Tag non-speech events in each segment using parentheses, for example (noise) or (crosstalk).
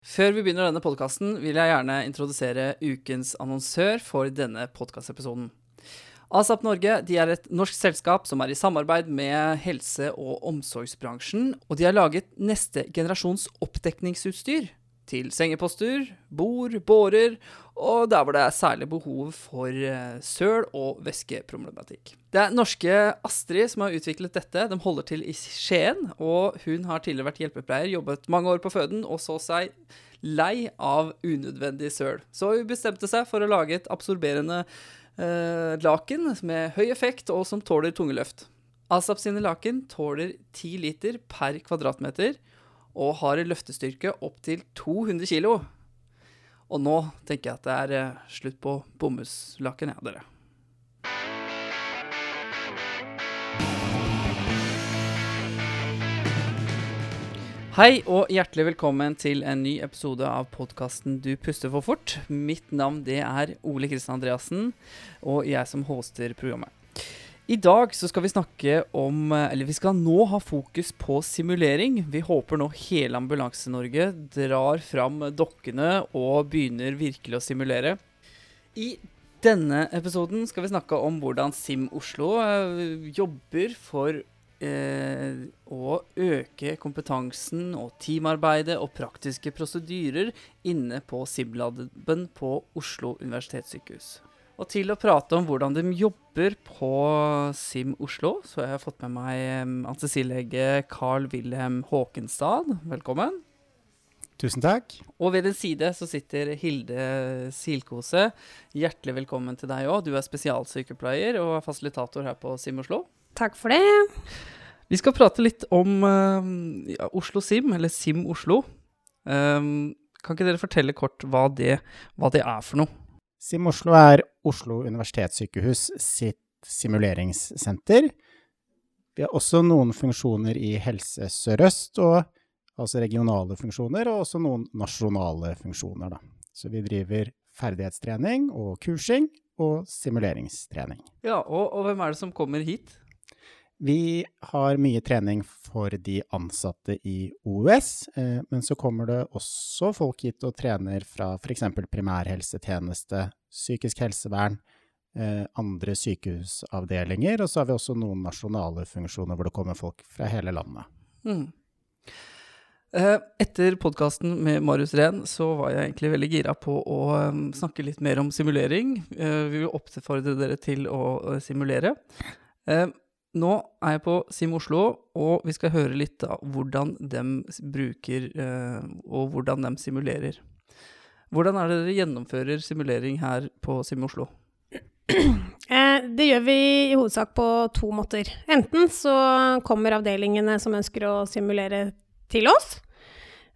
Før vi begynner denne podkasten, vil jeg gjerne introdusere ukens annonsør for denne podkastepisoden. ASAP Norge er et norsk selskap som er i samarbeid med helse- og omsorgsbransjen, og de har laget neste generasjons oppdekningsutstyr til sengeposter, bord, bårer og der hvor det er særlig behov for eh, søl- og væskeproblematikk. Det er norske Astrid som har utviklet dette. De holder til i Skien, og hun har tidligere vært hjelpepleier, jobbet mange år på føden og så seg lei av unødvendig søl. Så hun bestemte seg for å lage et absorberende eh, laken med høy effekt og som tåler tunge løft. Asap sine laken tåler 10 liter per kvadratmeter og har løftestyrke opp til 200 kg. Og nå tenker jeg at det er eh, slutt på bomullslaken, ja, dere. Hei og hjertelig velkommen til en ny episode av podkasten Du puster for fort. Mitt navn det er Ole Kristian Andreassen, og jeg som hoster programmet. I dag så skal vi snakke om Eller vi skal nå ha fokus på simulering. Vi håper nå hele Ambulanse-Norge drar fram dokkene og begynner virkelig å simulere. I denne episoden skal vi snakke om hvordan Sim Oslo eh, jobber for eh, å øke kompetansen og teamarbeidet og praktiske prosedyrer inne på SIM-laben på Oslo universitetssykehus. Og til å prate om hvordan de jobber på Sim Oslo, så har jeg fått med meg anestesilege Carl Wilhelm Håkenstad. Velkommen. Tusen takk. Og ved din side så sitter Hilde Silkose. Hjertelig velkommen til deg òg. Du er spesialsykepleier og er fasilitator her på Sim Oslo. Takk for det. Vi skal prate litt om ja, Oslo Sim, eller Sim Oslo. Um, kan ikke dere fortelle kort hva det, hva det er for noe? SIM Oslo er Oslo universitetssykehus sitt simuleringssenter. Vi har også noen funksjoner i Helse Sør-Øst, altså regionale funksjoner, og også noen nasjonale funksjoner. Da. Så vi driver ferdighetstrening og kursing og simuleringstrening. Ja, og, og hvem er det som kommer hit? Vi har mye trening for de ansatte i OUS, eh, men så kommer det også folk hit og trener fra f.eks. primærhelsetjeneste, psykisk helsevern, eh, andre sykehusavdelinger, og så har vi også noen nasjonale funksjoner hvor det kommer folk fra hele landet. Mm. Eh, etter podkasten med Marius Rehn så var jeg egentlig veldig gira på å snakke litt mer om simulering. Vi vil oppfordre dere til å simulere. Nå er jeg på Sim Oslo, og vi skal høre litt av hvordan de bruker eh, og hvordan de simulerer. Hvordan er det dere gjennomfører simulering her på Sim Oslo? (clears throat) Eh, det gjør vi i hovedsak på to måter. Enten så kommer avdelingene som ønsker å simulere til oss.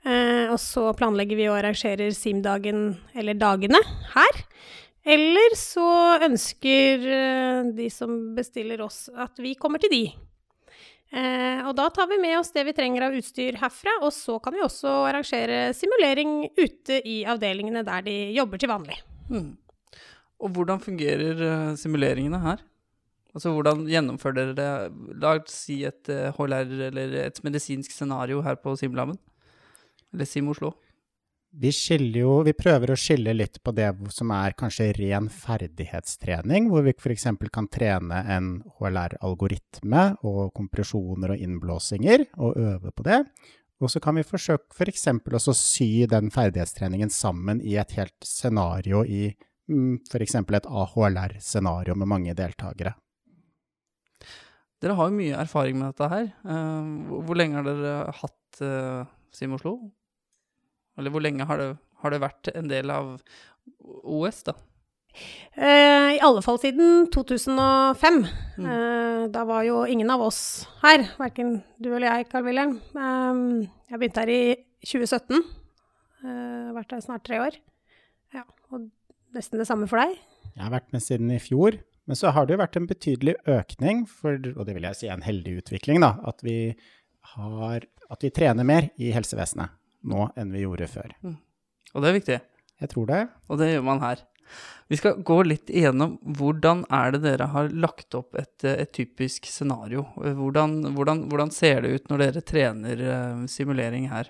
Eh, og så planlegger vi og arrangerer SIM-dagen, eller dagene, her. Eller så ønsker eh, de som bestiller oss, at vi kommer til de. Eh, og da tar vi med oss det vi trenger av utstyr herfra, og så kan vi også arrangere simulering ute i avdelingene der de jobber til vanlig. Mm. Og hvordan fungerer uh, simuleringene her? Altså hvordan gjennomfører dere det? La oss si et uh, eh, HLR eller et medisinsk scenario her på Simlaben. Eller Sim Oslo. Vi, jo, vi prøver å skille litt på det som er kanskje ren ferdighetstrening, hvor vi f.eks. kan trene en HLR-algoritme og kompresjoner og innblåsinger, og øve på det. Og så kan vi forsøke f.eks. For også sy den ferdighetstreningen sammen i et helt scenario i mm, f.eks. et AHLR-scenario med mange deltakere. Dere har jo mye erfaring med dette her. Eh, hvor lenge har dere hatt uh, Sim Oslo? Eller hvor lenge har det, har det vært en del av OS, da? Uh, I alle fall siden 2005. Mm. Uh, da var jo ingen av oss her, verken du eller jeg, Carl Wilhelm. Um, jeg begynte her i 2017. Uh, vært her snart tre år. Ja, og nesten det samme for deg? Jeg har vært med siden i fjor. Men så har det jo vært en betydelig økning, for, og det vil jeg si er en heldig utvikling, da, at vi, har, at vi trener mer i helsevesenet nå enn vi gjorde før. Mm. Og det er viktig. Jeg tror det. Og det gjør man her. Vi skal gå litt igjennom hvordan er det dere har lagt opp et, et typisk scenario. Hvordan, hvordan, hvordan, ser det ut når dere trener uh, simulering her?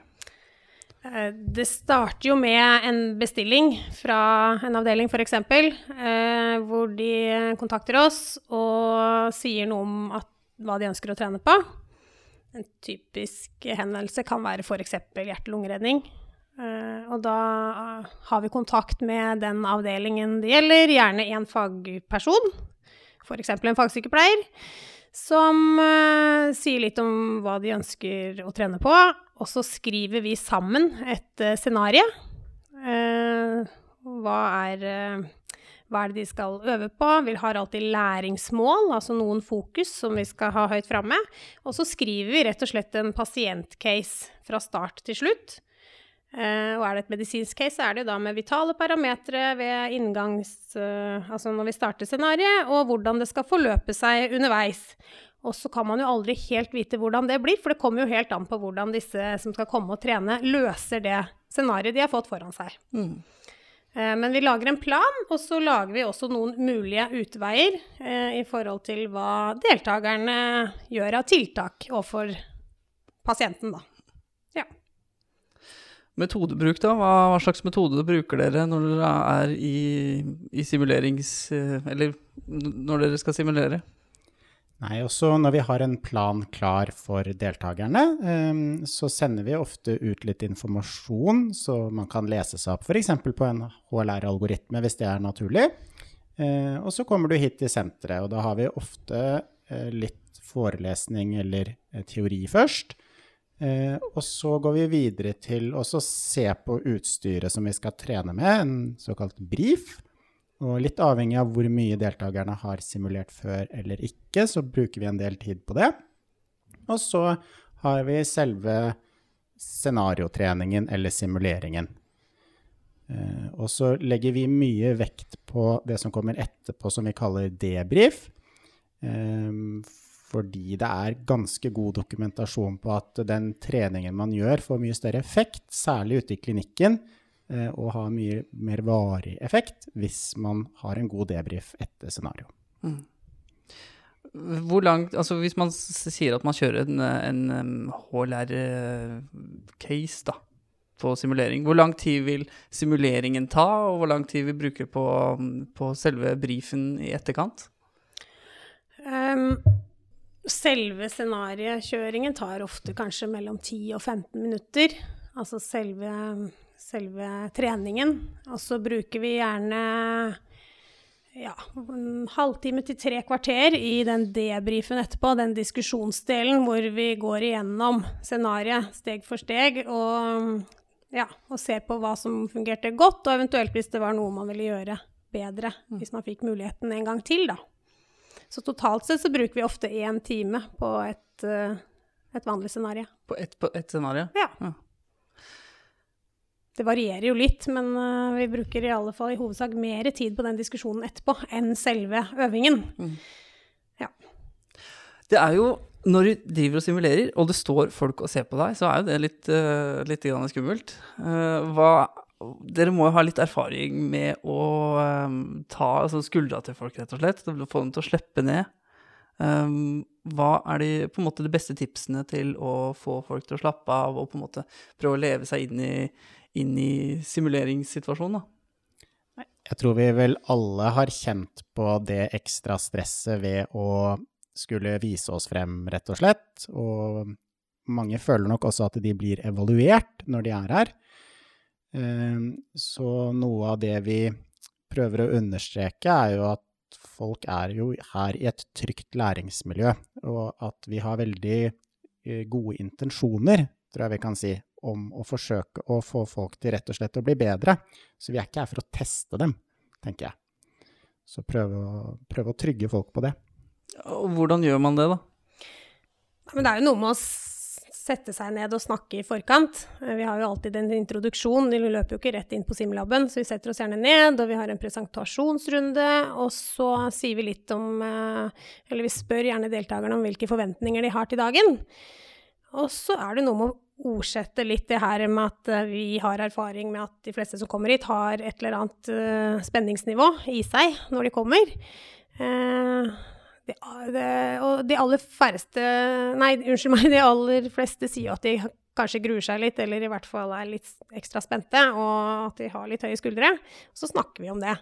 Eh, det starter jo med en bestilling fra en avdeling, f.eks., eh, hvor de kontakter oss og sier noe om at, hva de ønsker å trene på. En typisk henvendelse kan være f.eks. hjerte-lungeredning. Eh, og da har vi kontakt med den avdelingen det gjelder, gjerne en fagperson, f.eks. en fagsykepleier, som uh, sier litt om hva de ønsker å trene på. Og så skriver vi sammen et scenario. Hva, er, hva er det de skal øve på? Vi har alltid læringsmål, altså noen fokus som vi skal ha høyt framme. Og så skriver vi rett og slett en pasientcase fra start til slutt. Uh, og er det et medisinsk case, så er det da med vitale parametere ved inngangs... Uh, altså når vi starter scenarioet, og hvordan det skal forløpe seg underveis. Og så kan man jo aldri helt vite hvordan det blir, for det kommer jo helt an på hvordan disse som skal komme og trene, løser det scenarioet de har fått foran seg. Mm. Uh, men vi lager en plan, og så lager vi også noen mulige utveier i forhold til hva deltakerne gjør av tiltak overfor pasienten, da. Metodebruk, da? Hva, hva, slags metode bruker dere når dere er i, i, simulerings... Eller når dere skal simulere? Nei, også når vi har en plan klar for deltakerne, um, så sender vi ofte ut litt informasjon, så man kan lese seg opp f.eks. på en HLR-algoritme hvis det er naturlig. Uh, og så kommer du hit til senteret, og da har vi ofte uh, litt forelesning eller uh, teori først. Eh, og så går vi videre til å se på utstyret som vi skal trene med, en såkalt brief. Og litt avhengig av hvor mye deltakerne har simulert før eller ikke, så bruker vi en del tid på det. Og så har vi selve scenariotreningen eller simuleringen. Eh, og så legger vi mye vekt på det som kommer etterpå, som vi kaller debrief. Eh, fordi det er ganske god dokumentasjon på at den treningen man gjør, får mye større effekt, særlig ute i klinikken, og har mye mer varig effekt hvis man har en god debrief etter scenario. Mm. Hvor langt, altså Hvis man sier at man kjører en, en HLR-case da, på simulering, hvor lang tid vil simuleringen ta, og hvor lang tid vi bruker på, på selve brifen i etterkant? Um, Selve scenariekjøringen tar ofte kanskje mellom 10 og 15 minutter. Altså selve, selve treningen. Og så bruker vi gjerne ja, en halvtime til tre kvarter i den debrifen etterpå, den diskusjonsdelen hvor vi går igjennom scenarioet steg for steg og, ja, og ser på hva som fungerte godt, og eventuelt hvis det var noe man ville gjøre bedre, mm. hvis man fikk muligheten en gang til, da. Så totalt sett så bruker vi ofte én time på et, uh, et vanlig scenario. På ett et scenario? Ja. ja. Det varierer jo litt, men uh, vi bruker i alle fall i hovedsak mer tid på den diskusjonen etterpå enn selve øvingen. Mm. Ja. Det er jo når du driver og simulerer, og det står folk og ser på deg, så er jo det litt, uh, litt skummelt. Uh, hva dere må jo ha litt erfaring med å um, ta altså skuldra til folk, rett og slett. Få dem til å slippe ned. Um, hva er de, på en måte de beste tipsene til å få folk til å slappe av og på en måte prøve å leve seg inn i, inn i simuleringssituasjonen? da? Jeg tror vi vel alle har kjent på det ekstra stresset ved å skulle vise oss frem, rett og slett. Og mange føler nok også at de blir evaluert når de er her. Ehm, så noe av det vi prøver å understreke, er jo at folk er jo her i et trygt læringsmiljø, og at vi har veldig eh, gode intensjoner, tror jeg vi kan si, om å forsøke å få folk til rett og slett å bli bedre. Så vi er ikke her for å teste dem, tenker jeg. Så prøve å, prøve å trygge folk på det. Og hvordan gjør man det, da? Men det er jo noe med å sette seg ned og snakke i forkant. Eh, vi har jo alltid en introduksjon, de løper jo ikke rett inn på Simlaben, så vi setter oss gjerne ned, og vi har en presentasjonsrunde, og så sier vi litt om eh, Eller vi spør gjerne deltakerne om hvilke forventninger de har til dagen. Og så er det noe med å ordsette litt det her med at eh, vi har erfaring med at de fleste som kommer hit, har et eller annet spenningsnivå i seg når de kommer. Det, det, og de aller færreste Nei, unnskyld meg, de aller fleste sier at de kanskje gruer seg litt, eller i hvert fall er litt ekstra spente, og at de har litt høye skuldre. Så snakker vi om det.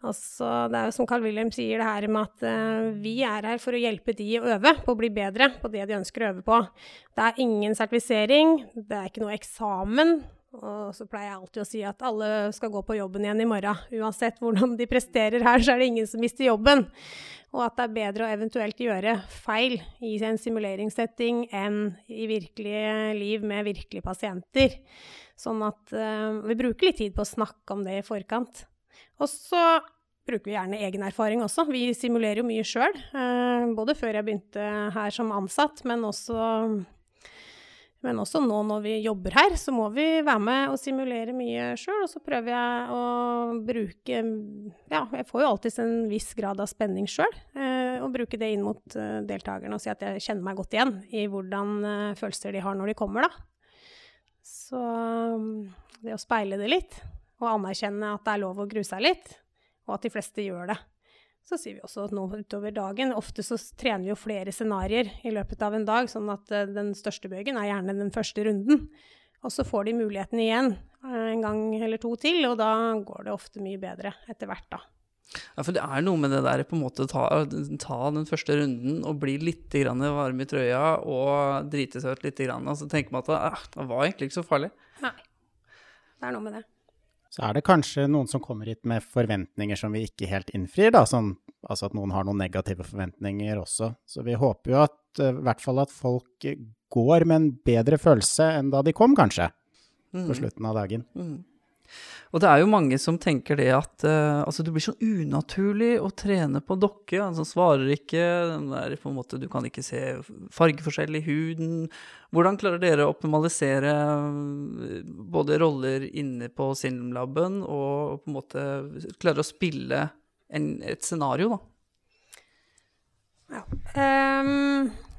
Altså, det er jo som Carl Wilhelm sier, det her med at uh, vi er her for å hjelpe de å øve på å bli bedre på det de ønsker å øve på. Det er ingen sertifisering, det er ikke noe eksamen. Og så pleier jeg alltid å si at alle skal gå på jobben igjen i morgen. Uansett hvordan de presterer her, så er det ingen som mister jobben og at det er bedre å eventuelt gjøre feil i en simuleringssetting enn i virkelig liv med virkelige pasienter. Sånn at uh, vi bruker litt tid på å snakke om det i forkant. Og så bruker vi gjerne egen erfaring også. Vi simulerer jo mye sjøl, uh, eh, både før jeg begynte her som ansatt, men også men også nå når vi jobber her, så må vi være med og simulere mye sjøl. Og så prøver jeg å bruke Ja, jeg får jo alltid en viss grad av spenning sjøl. Eh, og bruke det inn mot eh, deltakerne og si at jeg kjenner meg godt igjen i hvordan eh, følelser de har når de kommer, da. Så det å speile det litt, og anerkjenne at det er lov å grue seg litt, og at de fleste gjør det. Så sier vi også at nå utover dagen Ofte så trener vi jo flere scenarioer i løpet av en dag, sånn at uh, den største bøygen er gjerne den første runden. Og så får de muligheten igjen uh, en gang eller to til, og da går det ofte mye bedre etter hvert, da. Ja, for det er noe med det der på en måte ta, ta den første runden og bli litt varm i trøya og drite seg ut litt. Grann, og så tenker man at ah, det var egentlig ikke så farlig. Nei. Det er noe med det så er det kanskje noen som kommer hit med forventninger som vi ikke helt innfrir, da, sånn, altså at noen har noen negative forventninger også. Så vi håper jo at eh, i hvert fall at folk går med en bedre følelse enn da de kom, kanskje, mm. på slutten av dagen. Mm. Og det er jo mange som tenker det at uh, altså det blir så unaturlig å trene på dokke. Altså svarer ikke, på en måte, du kan ikke se fargeforskjell i huden. Hvordan klarer dere å optimalisere eh, både roller inne på Simlaben og på en måte klare å spille en, et scenario, da? Ja. Um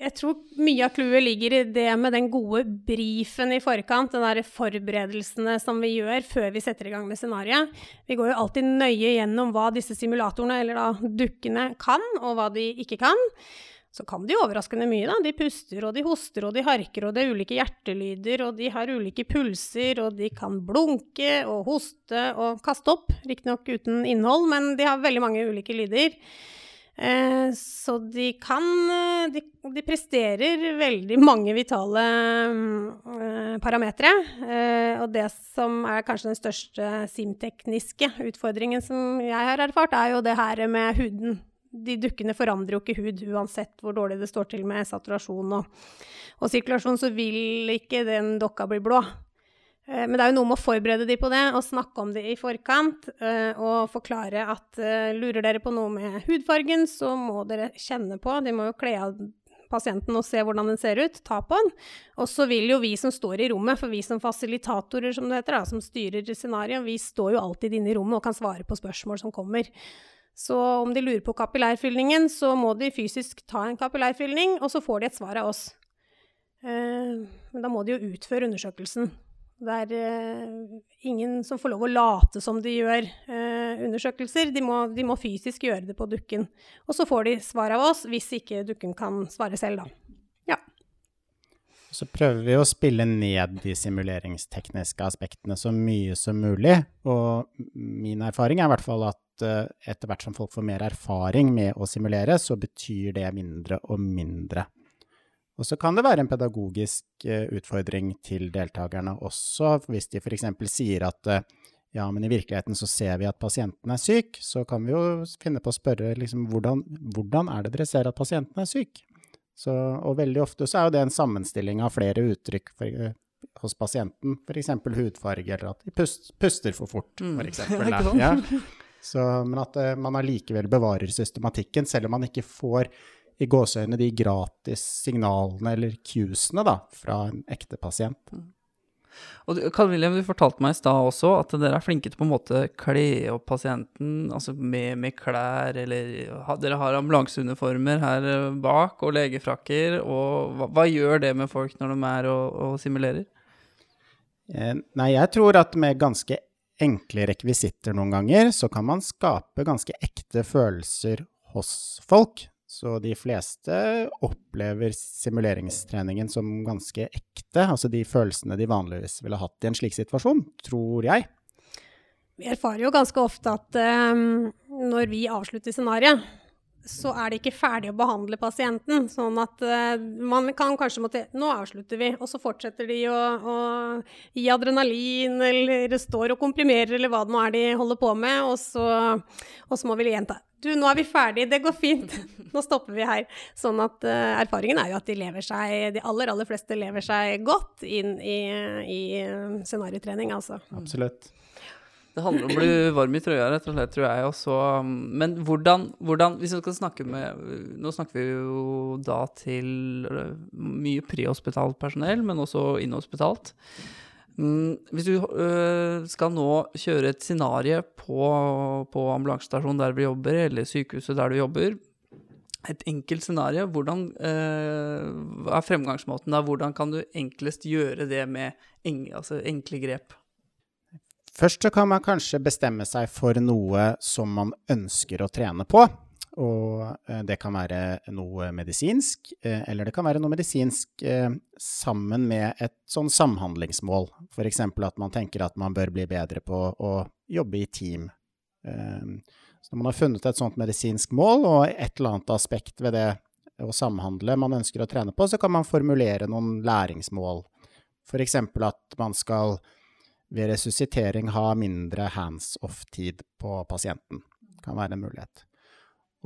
jeg tror mye av clouet ligger i det med den gode brifen i forkant, den der forberedelsene som vi gjør før vi setter i gang med scenarioet. Vi går jo alltid nøye gjennom hva disse simulatorene, eller da dukkene, kan, og hva de ikke kan. Så kan de overraskende mye, da. De puster, og de hoster, og de harker, og det er ulike hjertelyder, og de har ulike pulser, og de kan blunke og hoste og kaste opp. Riktignok uten innhold, men de har veldig mange ulike lyder. Eh, så de kan eh, de, de, presterer veldig mange vitale eh, parametere. Og det som er kanskje den største simtekniske utfordringen som jeg har erfart, er jo det her med huden. De dukkene forandrer jo ikke hud uansett hvor dårlig det står til med saturasjon og, og sirkulasjon, så vil ikke den dokka bli blå. Eh, men det er jo noe med å forberede de på det, og snakke om det i forkant. Eh, og forklare at eh, lurer dere på noe med hudfargen, så må dere kjenne på De må jo kle av pasienten og se hvordan den ser ut, ta på den. Og så vil jo vi som står i rommet, for vi som fasilitatorer, som det heter, da, som styrer scenarioet, vi står jo alltid inne i rommet og kan svare på spørsmål som kommer. Så om de lurer på kapillærfyllingen, så må de fysisk ta en kapillærfylling, og så får de et svar av oss. Men da må de jo utføre undersøkelsen. Det er uh, ingen som får lov å late som de gjør uh, undersøkelser. De må, de må, fysisk gjøre det på dukken. Og så får de svar av oss hvis ikke dukken kan svare selv, da. Ja. Så prøver vi å spille ned de simuleringstekniske aspektene så mye som mulig. Og min erfaring er i hvert fall at uh, etter hvert som folk får mer erfaring med å simulere, så betyr det mindre og mindre. Og så kan det være en pedagogisk eh, utfordring til deltakerne også, hvis de f.eks. sier at eh, ja, men i virkeligheten så ser vi at pasienten er syk, så kan vi jo finne på å spørre liksom, hvordan, hvordan er det dere ser at pasienten er syk? Så, og veldig ofte så er jo det en sammenstilling av flere uttrykk for, eh, hos pasienten, f.eks. hudfarge, eller at de pust, puster for fort, f.eks. Mm. (laughs) Ja. Så, men at man allikevel bevarer systematikken, selv om man ikke får i gåseøynene de gratis signalene eller cuesene da, fra en ekte pasient. Mm. Og Karl William, du fortalte meg i stad også at dere er flinke til på en måte kle opp pasienten altså med, med klær, eller ha, dere har ambulanseuniformer her eh, bak og legefrakker. og hva, hva, gjør det med folk når de er og, og simulerer? Eh, nei, jeg tror at med ganske enkle rekvisitter noen ganger, så kan man skape ganske ekte følelser hos folk. Så de fleste opplever simuleringstreningen som ganske ekte, altså de følelsene de vanligvis ville hatt i en slik situasjon, tror jeg. Vi erfarer jo ganske ofte at um, når vi avslutter scenarioet, så er det ikke ferdig å behandle pasienten. Sånn at uh, man kan kanskje måtte Nå avslutter vi, og så fortsetter de å, å gi adrenalin, eller står og komprimerer, eller hva det nå er de holder på med, og så, og så må vi gjenta. Du, nå er vi ferdig, det går fint. (laughs) Nå stopper vi her. Sånn at uh, erfaringen er jo at de lever seg, de aller, aller fleste lever seg godt inn i, i scenariotrening, altså. Absolutt. Det handler om å bli varm i trøya, rett og slett, tror jeg også. Men hvordan, hvordan Hvis vi skal snakke med Nå snakker vi jo da til mye prehospitalt personell, men også inhospitalt. Mm, hvis du øh, skal nå kjøre et scenario på, på ambulansestasjonen der vi jobber, eller sykehuset der du jobber, et enkelt scenario, hvordan øh, er fremgangsmåten da? Hvordan kan du enklest gjøre det med en, altså enkle grep? Først så kan man kanskje bestemme seg for noe som man ønsker å trene på. Og eh, det kan være noe medisinsk, eh, eller det kan være noe medisinsk eh, sammen med et sånn samhandlingsmål. F.eks. at man tenker at man bør bli bedre på å jobbe i team. Så når man har funnet et sånt medisinsk mål og et eller annet aspekt ved det å samhandle man ønsker å trene på, så kan man formulere noen læringsmål. F.eks. at man skal ved resuscitering ha mindre hands-off-tid på pasienten. Det kan være en mulighet.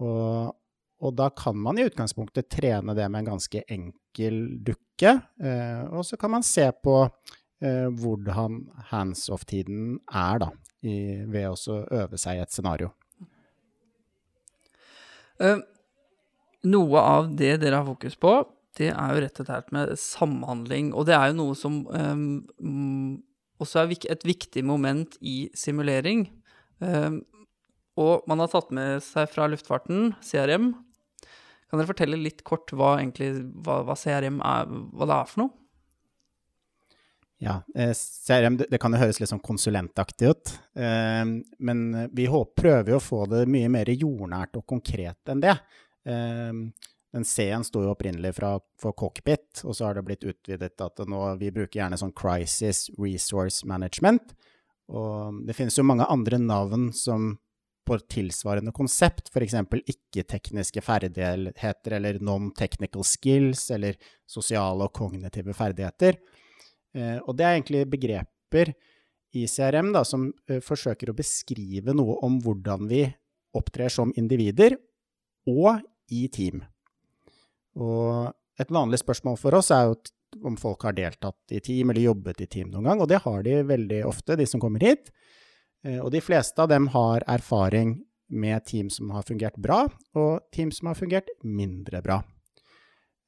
Og, og, da kan man i utgangspunktet trene det med en ganske enkel dukke, eh, og så kan man se på eh, hvordan hands-off-tiden er, da, i, ved å øve seg i et scenario. Uh, noe av det dere har fokus på, det er jo rett og slett med samhandling. Og det er jo noe som um, også er et viktig moment i simulering. Ehm, og man har tatt med seg fra luftfarten CRM. Kan dere fortelle litt kort hva, egentlig, hva, hva CRM er, hva det er for noe? Ja, eh, CRM det, kan jo høres litt sånn konsulentaktig ut. Eh, men vi prøver jo å få det mye mer jordnært og konkret enn det. Eh, den C-en sto jo opprinnelig fra, for cockpit, og så har det blitt utvidet at nå, vi bruker gjerne sånn crisis resource management. Og det finnes jo mange andre navn som på tilsvarende konsept, f.eks. ikke-tekniske ferdigheter eller non-technical skills, eller sosiale og kognitive ferdigheter. Eh, og det er egentlig begreper i CRM da, som eh, forsøker å beskrive noe om hvordan vi opptrer som individer og i team. Og et vanlig spørsmål for oss er jo om folk har deltatt i team eller jobbet i team noen gang, og det har de veldig ofte, de som kommer hit. Eh, og de fleste av dem har erfaring med team som har fungert bra, og team som har fungert mindre bra.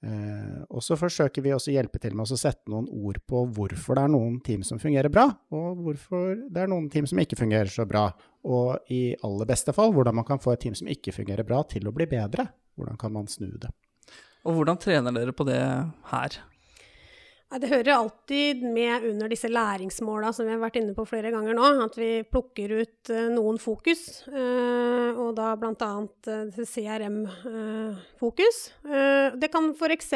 Eh, og så forsøker vi også hjelpe til med å sette noen ord på hvorfor det er noen team som fungerer bra, og hvorfor det er noen team som ikke fungerer så bra. Og i aller beste fall hvordan man kan få et team som ikke fungerer bra, til å bli bedre. Hvordan kan man snu det. Og hvordan trener dere på det her? Det hører alltid med under disse læringsmåla som vi har vært inne på flere ganger nå, at vi plukker ut uh, noen fokus, uh, og da bl.a. Uh, CRM-fokus. Det kan f.eks.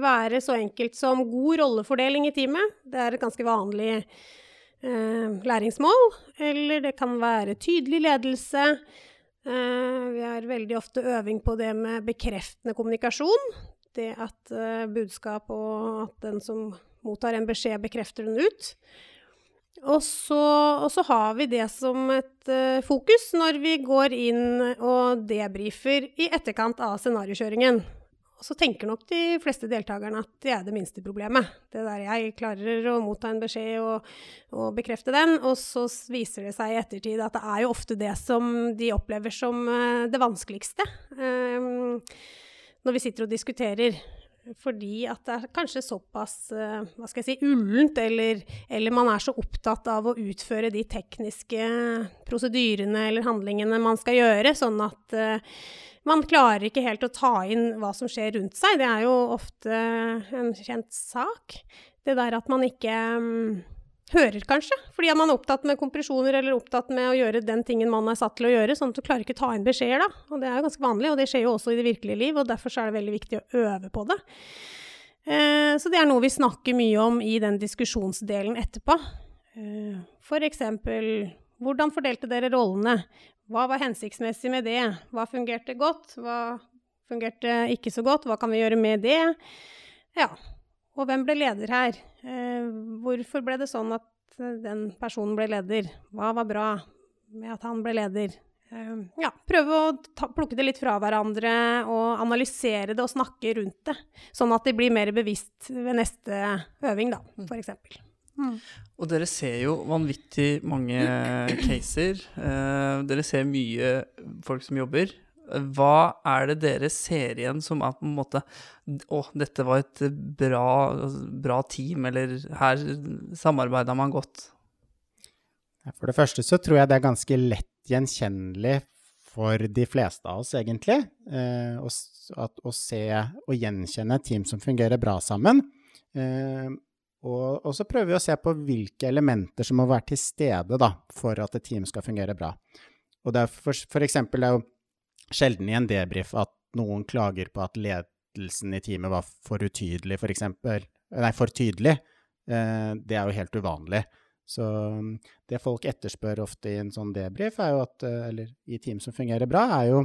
være så enkelt som god rollefordeling i teamet. Det er et ganske vanlig læringsmål. Eller det kan være tydelig ledelse. Uh, vi har veldig ofte øving på det med bekreftende kommunikasjon. Det at uh, budskap og at den som mottar en beskjed, bekrefter den ut. Og så, og så har vi det som et uh, fokus når vi går inn og debrifer i etterkant av scenariokjøringen. Så tenker nok de fleste deltakerne at det er det minste problemet. Det der jeg klarer å motta en beskjed og, og, bekrefte den, og så viser det seg i ettertid at det er jo ofte det som de opplever som uh, det vanskeligste. Um, når vi sitter og diskuterer. Fordi at det er kanskje såpass uh, hva skal jeg si, ullent, eller, eller, man er så opptatt av å utføre de tekniske prosedyrene eller handlingene man skal gjøre, sånn at uh, man klarer ikke helt å ta inn hva som skjer rundt seg. Det er jo ofte en kjent sak. Det der at man ikke um, hører, kanskje. Fordi man er opptatt med kompresjoner eller opptatt med å gjøre den tingen man er satt til å gjøre, sånn at du klarer ikke å ta inn beskjeder, da. Og det er jo ganske vanlig, og det skjer jo også i det virkelige liv, og derfor er det veldig viktig å øve på det. Eh, så det er noe vi snakker mye om i den diskusjonsdelen etterpå. Eh, for eksempel hvordan fordelte dere rollene? Hva var hensiktsmessig med det? Hva fungerte godt? Hva fungerte ikke så godt? Hva kan vi gjøre med det? Ja. Og hvem ble leder her? Eh, hvorfor ble det sånn at den personen ble leder? Hva var bra med at han ble leder? Ehm, ja, prøve å ta, plukke det litt fra hverandre og analysere det og snakke rundt det. Sånn at de blir mer bevisst ved neste øving, da, f.eks. Mm. Og dere ser jo vanvittig mange (clears throat) caser. Eh, dere ser mye folk som jobber. Hva er det dere ser igjen som er på en måte Å, dette var et bra, bra team, eller her samarbeida man godt? For det første så tror jeg det er ganske lett gjenkjennelig for de fleste av oss, egentlig. Eh, å, at, å, se og gjenkjenne et team som fungerer bra sammen. Eh, og, og, så prøver vi å se på hvilke elementer som må være til stede da, for at et team skal fungere bra. Og det er for, for eksempel, det er jo sjelden i en debrief at noen klager på at ledelsen i teamet var for utydelig, for eksempel. Nei, for tydelig. Eh, det er jo helt uvanlig. Så mm, det folk etterspør ofte i en sånn debrief, er jo at, eh, eller i team som fungerer bra, er jo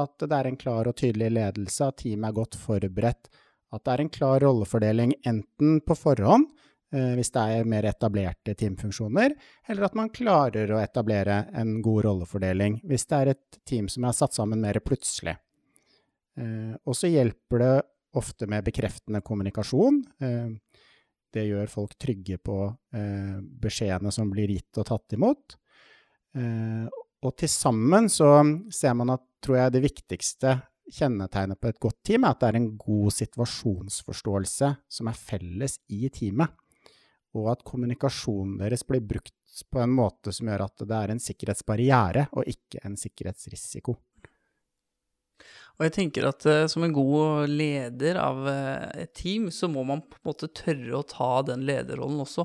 at det er en klar og tydelig ledelse, at teamet er godt forberedt, at det er en klar rollefordeling enten på forhånd, eh, hvis det er mer etablerte teamfunksjoner, eller at man klarer å etablere en god rollefordeling hvis det er et team som er satt sammen mer plutselig. Eh, og så hjelper det ofte med bekreftende kommunikasjon. Eh, det gjør folk trygge på beskjedene som blir gitt og tatt imot. Og til sammen så ser man at, tror jeg, det viktigste kjennetegnet på et godt team er at det er en god situasjonsforståelse som er felles i teamet. Og at kommunikasjonen deres blir brukt på en måte som gjør at det er en sikkerhetsbarriere og ikke en sikkerhetsrisiko. Og jeg tenker at uh, som en god leder av uh, et team, så må man på en måte tørre å ta den lederrollen også.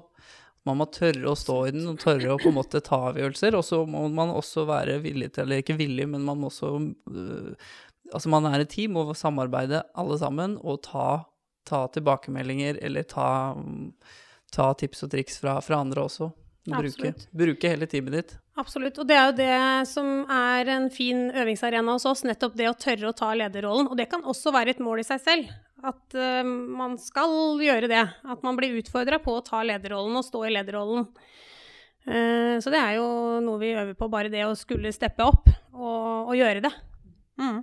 Man må tørre å stå i den og tørre å på en måte ta avgjørelser. Og så må man også være villig til, eller ikke villig, men man må også uh, Altså man er et team og samarbeide alle sammen og ta, ta tilbakemeldinger eller ta, ta, tips og triks fra, fra andre også. Bruke, bruke, hele teamet ditt. Absolutt. Og det er jo det som er en fin øvingsarena hos oss, nettopp det å tørre å ta lederrollen. Og det kan også være et mål i seg selv. At uh, man skal gjøre det. At man blir utfordra på å ta lederrollen og stå i lederrollen. Uh, så det er jo noe vi øver på, bare det å skulle steppe opp og, og gjøre det. Mm.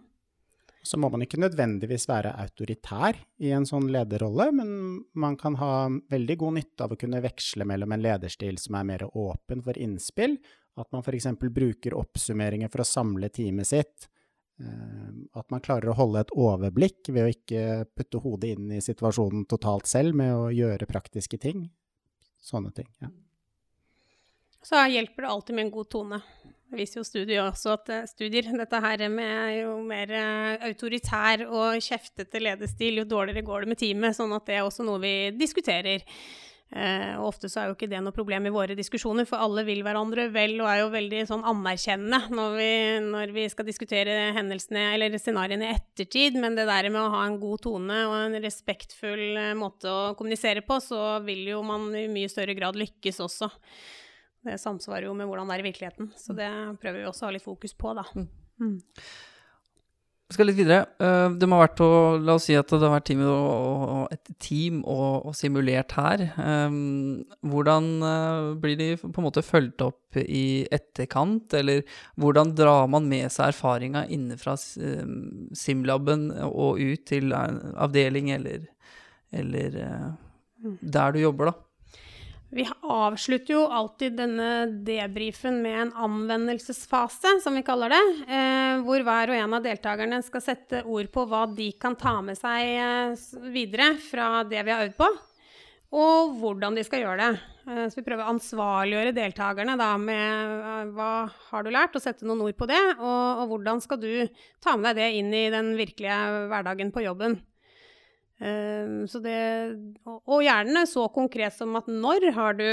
Så må man ikke nødvendigvis være autoritær i en sånn lederrolle, men man kan ha veldig god nytte av å kunne veksle mellom en lederstil som er mer åpen for innspill, at man f.eks. bruker oppsummeringer for å samle teamet sitt, eh, at man klarer å holde et overblikk ved å ikke putte hodet inn i situasjonen totalt selv med å gjøre praktiske ting. Sånne ting. ja. Så hjelper det alltid med en god tone. Det viser jo studier også at eh, studier, (laughs) dette her med jo mer eh, autoritær og kjeftete ledestil, jo dårligere går det med teamet. Sånn at det er også noe vi diskuterer. Uh, og ofte så er jo ikke det noe problem i våre diskusjoner, for alle vil hverandre vel og er jo veldig sånn anerkjennende når vi, når vi skal diskutere hendelsene eller scenarioene i ettertid. Men det der med å ha en god tone og en respektfull måte å kommunisere på, så vil jo man i mye større grad lykkes også. Det samsvarer jo med hvordan det er i virkeligheten, så det prøver vi også å ha litt fokus på, da. Mm. Mm. Vi skal litt videre. Eh, det må ha vært å, La oss si at det har vært team og, et team og, og simulert her. Eh, hvordan eh, blir de på en måte fulgt opp i etterkant, eller hvordan drar man med seg erfaringa inne fra simlaben og ut til avdeling eller, eller mm. der du jobber, da? Vi avslutter jo alltid denne debrifen med en anvendelsesfase, som vi kaller det. Eh, hvor hver og en av deltakerne skal sette ord på hva de kan ta med seg eh, videre fra det vi har øvd på. Og hvordan de skal gjøre det. Eh, så vi prøver å ansvarliggjøre deltakerne da, med hva har du lært, og sette noen ord på det. Og, og hvordan skal du ta med deg det inn i den virkelige hverdagen på jobben. Ehm, det, og gjerne så konkret som at når har du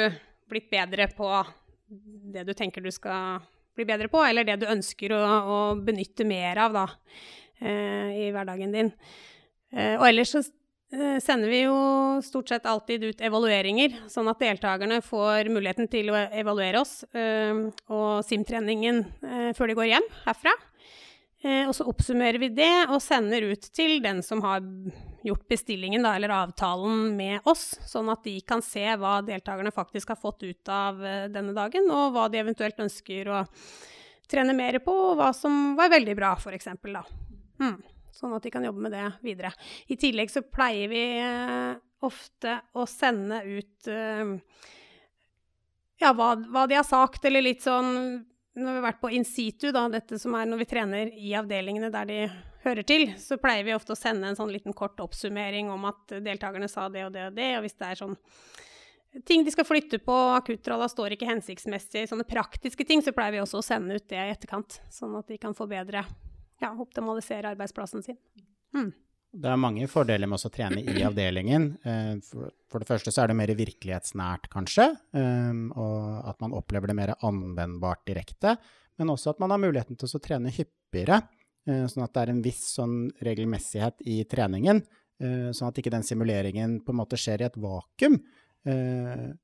blitt bedre på det du tenker du skal bli bedre på, eller det du ønsker å, å benytte mer av da, eh, i hverdagen din. Eh, og ellers så eh, sender vi jo stort sett alltid ut evalueringer, sånn at deltakerne får muligheten til å evaluere oss eh, og SIM-treningen før de går hjem herfra. Eh, og så oppsummerer vi det og sender ut til den som har gjort bestillingen, da, eller avtalen med oss, sånn at de kan se hva deltakerne faktisk har fått ut av eh, denne dagen, og hva de eventuelt ønsker å trene mer på, og hva som var veldig bra, f.eks. Mm. Sånn at de kan jobbe med det videre. I tillegg så pleier vi eh, ofte å sende ut ja, hva, hva, de har sagt, eller litt sånn når vi har vært på in situ, da, dette som er når vi trener i avdelingene der de hører til, så pleier vi ofte å sende en sånn liten kort oppsummering om at deltakerne sa det og det og det, og hvis det er sånn ting de skal flytte på, akuttralla står ikke hensiktsmessig, sånne praktiske ting, så pleier vi også å sende ut det i etterkant, sånn at de kan få bedre ja, optimalisere arbeidsplassen sin. Mm. Det er mange fordeler med å trene i avdelingen. Eh, for det første så er det mer virkelighetsnært, kanskje, eh, og at man opplever det mer anvendbart direkte. Men også at man har muligheten til å trene hyppigere, eh, sånn at det er en viss sånn regelmessighet i treningen. Sånn at ikke den simuleringen på en måte skjer i et vakuum.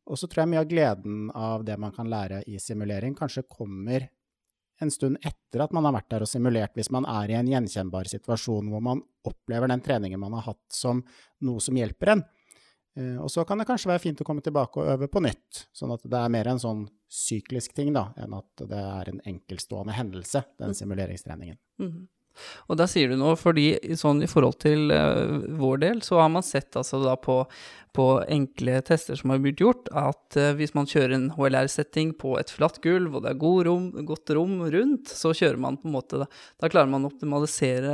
Og så tror jeg mye av gleden av det man kan lære i simulering, kanskje kommer en stund etter at man har vært der og simulert, hvis man er i en gjenkjennbar situasjon hvor man opplever den treningen man har hatt som noe som hjelper en. Eh, og så kan det kanskje være fint å komme tilbake og øve på nytt, sånn at det er mer en sånn syklisk ting da, enn at det er en enkeltstående hendelse, den mm. simuleringstreningen. Mm -hmm. Og der sier du noe, fordi sånn i forhold til uh, vår del, så har man sett altså da på, på enkle tester som har blitt gjort, at uh, hvis man kjører en HLR-setting på et flatt gulv, og det er god rom, godt rom rundt, så kjører man på en måte Da, da klarer man å optimalisere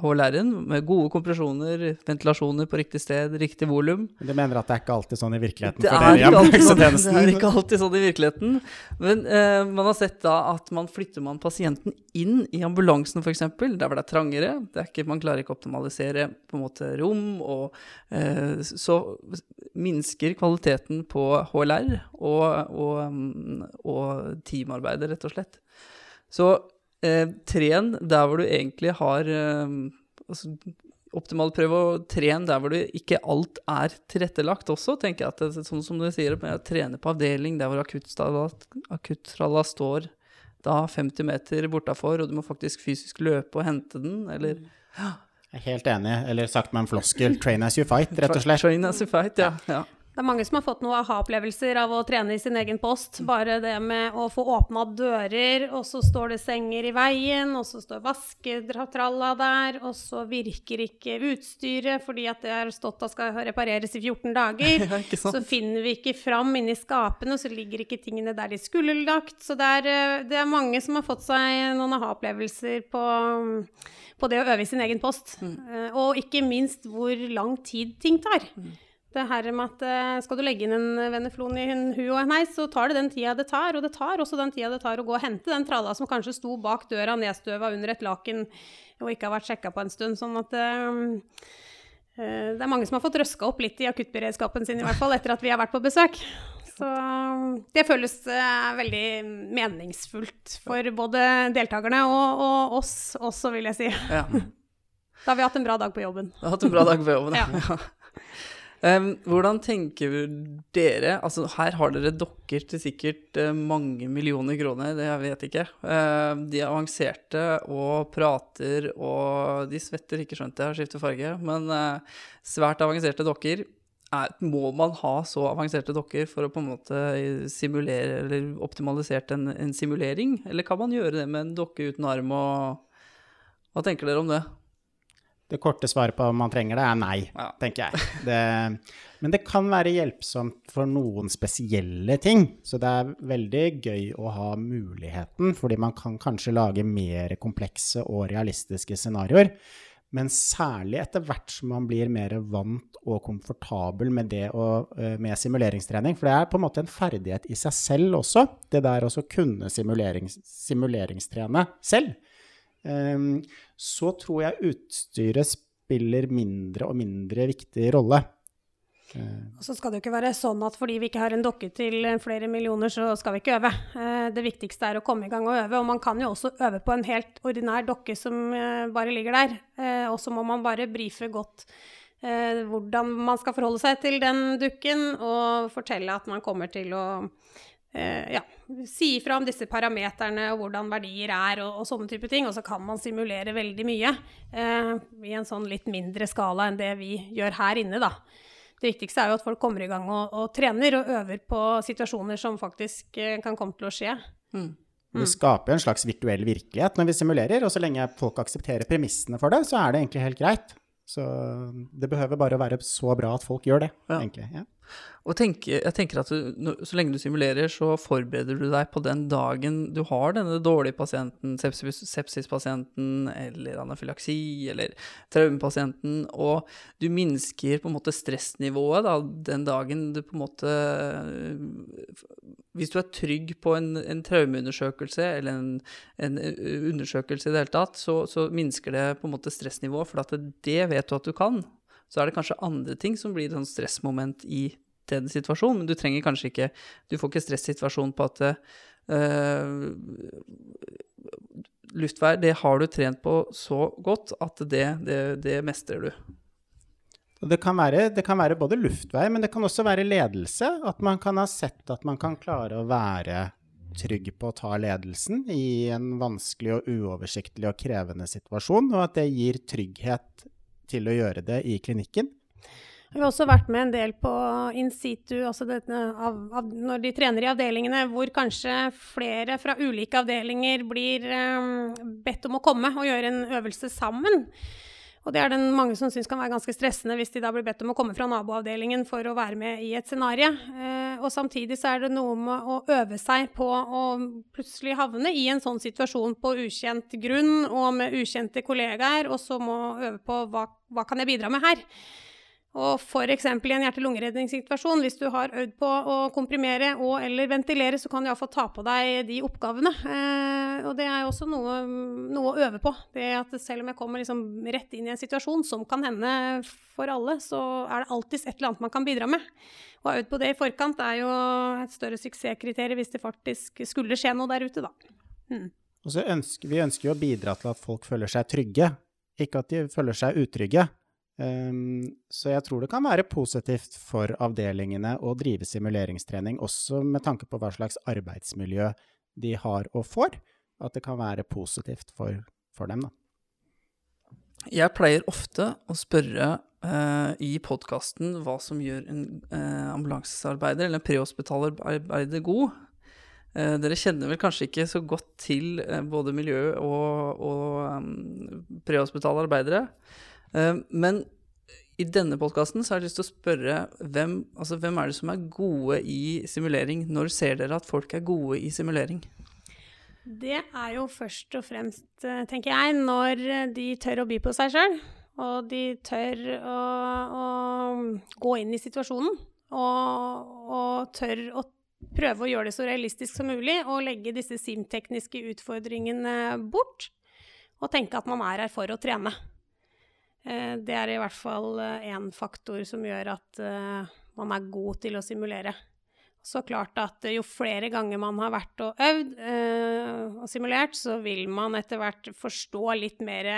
HLR-en med gode kompresjoner, ventilasjoner på riktig sted, riktig volum. Du mener at det er ikke alltid sånn i virkeligheten? Det er, ikke alltid, sånn, det er ikke alltid sånn i virkeligheten. Men uh, man har sett da at man flytter man pasienten inn i ambulansen Voksen f.eks., der var det trangere. Det er ikke, man klarer ikke å optimalisere på en måte rom, og eh, så minsker kvaliteten på HLR og, og, mm, og teamarbeidet, rett og slett. Så eh, tren der hvor du egentlig har eh, altså, optimalt prøve å trene der hvor du ikke alt er tilrettelagt også, tenker jeg at det, sånn som du sier, å trene på avdeling der hvor akutttralla står da 50 meter bortafor, og du må faktisk fysisk løpe og hente den, eller ja. Jeg er helt enig, eller sagt med en floskel, train as you fight, rett og slett. Train as you fight, ja. ja. Det er mange som har fått noen aha-opplevelser av å trene i sin egen post. Bare det med å få åpna dører, og så står det senger i veien, og så står vasketralla der, og så virker ikke utstyret fordi at det har stått og skal repareres i 14 dager. (laughs) Ja, så finner vi ikke fram inni skapene, så ligger ikke tingene der de skulle lagt. Så det er, eh, det er mange som har fått seg noen aha-opplevelser på, på, det å øve i sin egen post. Mm. Eh, og ikke minst hvor lang tid ting tar. Mm. Det her med at eh, skal du legge inn en veneflon i en hu og en heis, så tar det den tida det tar. Og det tar også den tida det tar å gå og hente den tralla som kanskje sto bak døra nedstøva under et laken og ikke har vært sjekka på en stund. Sånn at uh, det er mange som har fått røska opp litt i akuttberedskapen sin, i hvert fall etter at vi har vært på besøk. Så det føles veldig meningsfullt for både deltakerne og, og, oss også, vil jeg si. Ja. Da har vi hatt en bra dag på jobben. Da har hatt en bra dag på jobben, ja. Um, hvordan tenker dere Altså, her har dere dokker til sikkert uh, mange millioner kroner, det jeg vet ikke. Uh, de er avanserte og prater, og de svetter, ikke skjønt jeg har skiftet farge, men uh, svært avanserte dokker. Er, må man ha så avanserte dokker for å på en måte simulere eller optimalisert en, en simulering, eller kan man gjøre det med en dokke uten arm og Hva tenker dere om det? Det korte svaret på om man trenger det, er nei, ja. tenker jeg. Det, men det kan være hjelpsomt for noen spesielle ting. Så det er veldig gøy å ha muligheten, fordi man kan kanskje lage mer komplekse og realistiske scenarioer. Men særlig etter hvert som man blir mer vant og komfortabel med det å, eh, med simuleringstrening. For det er på en måte en ferdighet i seg selv også, det der å kunne simulerings, simuleringstrene selv. Ehm, så tror jeg utstyret spiller mindre og mindre viktig rolle. Og så skal det jo ikke være sånn at fordi vi ikke har en dokke til flere millioner, så skal vi ikke øve. Eh, det viktigste er å komme i gang og øve. Og man kan jo også øve på en helt ordinær dokke som eh, bare ligger der. Eh, og så må man bare brife godt hvordan man skal forholde seg til den dukken, og fortelle at man kommer til å ja, si ifra om disse parameterne og hvordan verdier er og, og, sånne type ting. Og så kan man simulere veldig mye eh, i en sånn litt mindre skala enn det vi gjør her inne, da. Det viktigste er jo at folk kommer i gang og, og trener og øver på situasjoner som faktisk eh, kan komme til å skje. Mm. Vi skaper skaper en slags virtuell virkelighet når vi simulerer, og så lenge folk aksepterer premissene for det, så er det egentlig helt greit. Så det behøver bare å være så bra at folk gjør det, ja. egentlig. Ja. Og tenker, jeg tenker at du, så lenge du simulerer, så forbereder du deg på den dagen du har denne dårlige pasienten, sepsispasienten eller anafylaksi eller traumepasienten, og du minsker på en måte stressnivået da, den dagen du på en måte Hvis du er trygg på en, en traumeundersøkelse eller en, en, undersøkelse i det hele tatt, så, så minsker det på en måte stressnivået, for det vet du at du kan så er det kanskje andre ting som blir et sånn stressmoment i den situasjonen, men du trenger kanskje ikke Du får ikke stressituasjon på at uh, Luftvær, det har du trent på så godt at det, det, det mestrer du. Det kan, være, det kan, være, både luftvei, men det kan også være ledelse. At man kan ha sett at man kan klare å være trygg på å ta ledelsen i en vanskelig og uoversiktlig og krevende situasjon, og at det gir trygghet til å gjøre det i klinikken. Vi har også vært med en del på in situ, altså det, av, av, når de trener i avdelingene, hvor kanskje flere fra ulike avdelinger blir um, bedt om å komme og gjøre en øvelse sammen. Og det er det mange som syns kan være ganske stressende hvis de da blir bedt om å komme fra naboavdelingen for å være med i et scenario. Eh, og samtidig så er det noe med å øve seg på å plutselig havne i en sånn situasjon på ukjent grunn og med ukjente kollegaer, og så må øve på hva, hva kan jeg bidra med her. Og f.eks. i en hjerte-lungeredningssituasjon, hvis du har øvd på å komprimere og eller ventilere, så kan du iallfall ta på deg de oppgavene. Eh, og det er jo også noe, noe, å øve på. Det at selv om jeg kommer liksom rett inn i en situasjon som kan hende for alle, så er det alltids et eller annet man kan bidra med. Å ha øvd på det i forkant er jo et større suksesskriterium hvis det faktisk skulle skje noe der ute, da. Mm. Og så ønsker vi ønsker jo å bidra til at folk føler seg trygge, ikke at de føler seg utrygge. Um, så jeg tror det kan være positivt for avdelingene å drive simuleringstrening, også med tanke på hva slags arbeidsmiljø de har og får. At det kan være positivt for, for dem, da. Jeg pleier ofte å spørre uh, i podkasten hva som gjør en uh, ambulansearbeider eller en prehospitalarbeider god. Uh, dere kjenner vel kanskje ikke så godt til både miljø og, og um, prehospitale arbeidere. Eh, men i denne podkasten har jeg lyst til å spørre hvem, altså, hvem er det som er gode i simulering? Når ser dere at folk er gode i simulering? Det er jo først og fremst, eh, tenker jeg, når de tør å by på seg sjøl. Og de tør å, å, gå inn i situasjonen. Og, og, tør å prøve å gjøre det så realistisk som mulig. Og legge disse SIM-tekniske utfordringene bort. Og tenke at man er her for å trene. Eh, det er i hvert fall én eh, faktor som gjør at eh, man er god til å simulere. Så klart at jo flere ganger man har vært og øvd og simulert, så vil man etter hvert forstå litt mer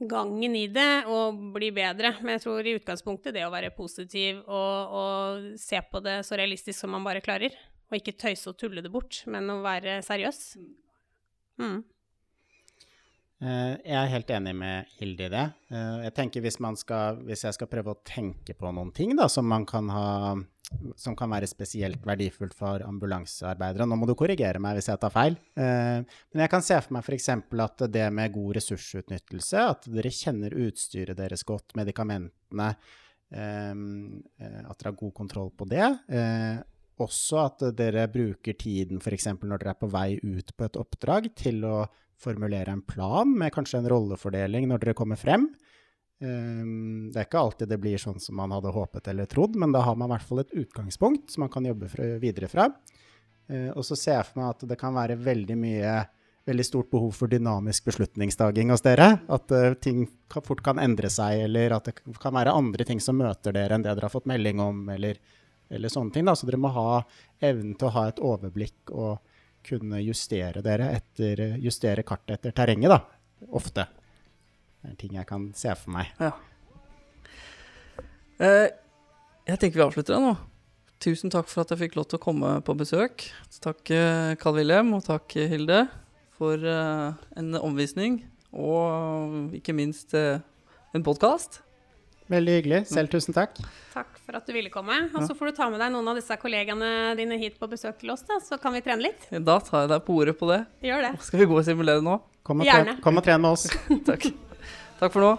gangen i det og bli bedre. Men jeg tror i utgangspunktet det å være positiv og, og se på det så realistisk som man bare klarer. Og ikke tøyse og tulle det bort, men å være seriøs. Mm. Eh, jeg er helt enig med Hilde i det. Eh, jeg tenker hvis, skal, hvis, jeg skal prøve å tenke på noen ting da, som, kan ha, som kan være spesielt verdifullt for ambulansearbeidere Nå må du korrigere meg hvis jeg tar feil. Eh, men jeg kan se for meg f.eks. at det med god ressursutnyttelse, at dere kjenner utstyret deres godt, medikamentene, at dere har god kontroll på det. Også at dere bruker tiden f.eks. når dere er på vei ut på et oppdrag, til å formulere en plan med kanskje en rollefordeling når dere kommer frem. Um, det er ikke alltid det blir sånn som man hadde håpet eller trodd, men da har man i hvert fall et utgangspunkt som man kan jobbe videre fra. Uh, og så ser jeg for meg at det kan være veldig mye veldig stort behov for dynamisk beslutningsdaging hos dere. At uh, ting fort kan endre seg, eller at det kan være andre ting som møter dere enn det dere har fått melding om, eller, eller sånne ting. Da. Så dere må ha evnen til å ha et overblikk og kunne justere dere etter, justere kartet etter terrenget, da. Ofte. Det er ting jeg kan se for meg. Ja. Eh, jeg tenker vi avslutter da nå. Tusen takk for at jeg fikk lov til å komme på besøk. Takk eh, Carl Wilhelm, og takk Hilde for eh, en omvisning. Og ikke minst en podkast. Veldig hyggelig. Selv tusen takk. Takk for at du ville komme. Og så får du ta med deg noen av disse kollegaene dine hit på besøk til oss, da, så kan vi trene litt. Da tar jeg deg på ordet på det. Gjør det. Skal vi gå og simulere nå? Kom og, Gjerne. tren, kom og tren med oss. (laughs) Takk. Takk for nå.